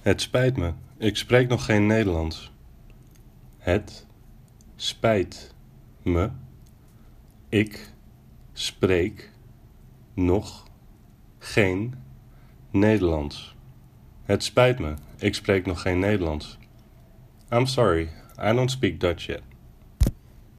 Het spijt me, ik spreek nog geen Nederlands. Het spijt me, ik spreek nog geen Nederlands. Het spijt me, ik spreek nog geen Nederlands. I'm sorry, I don't speak Dutch yet.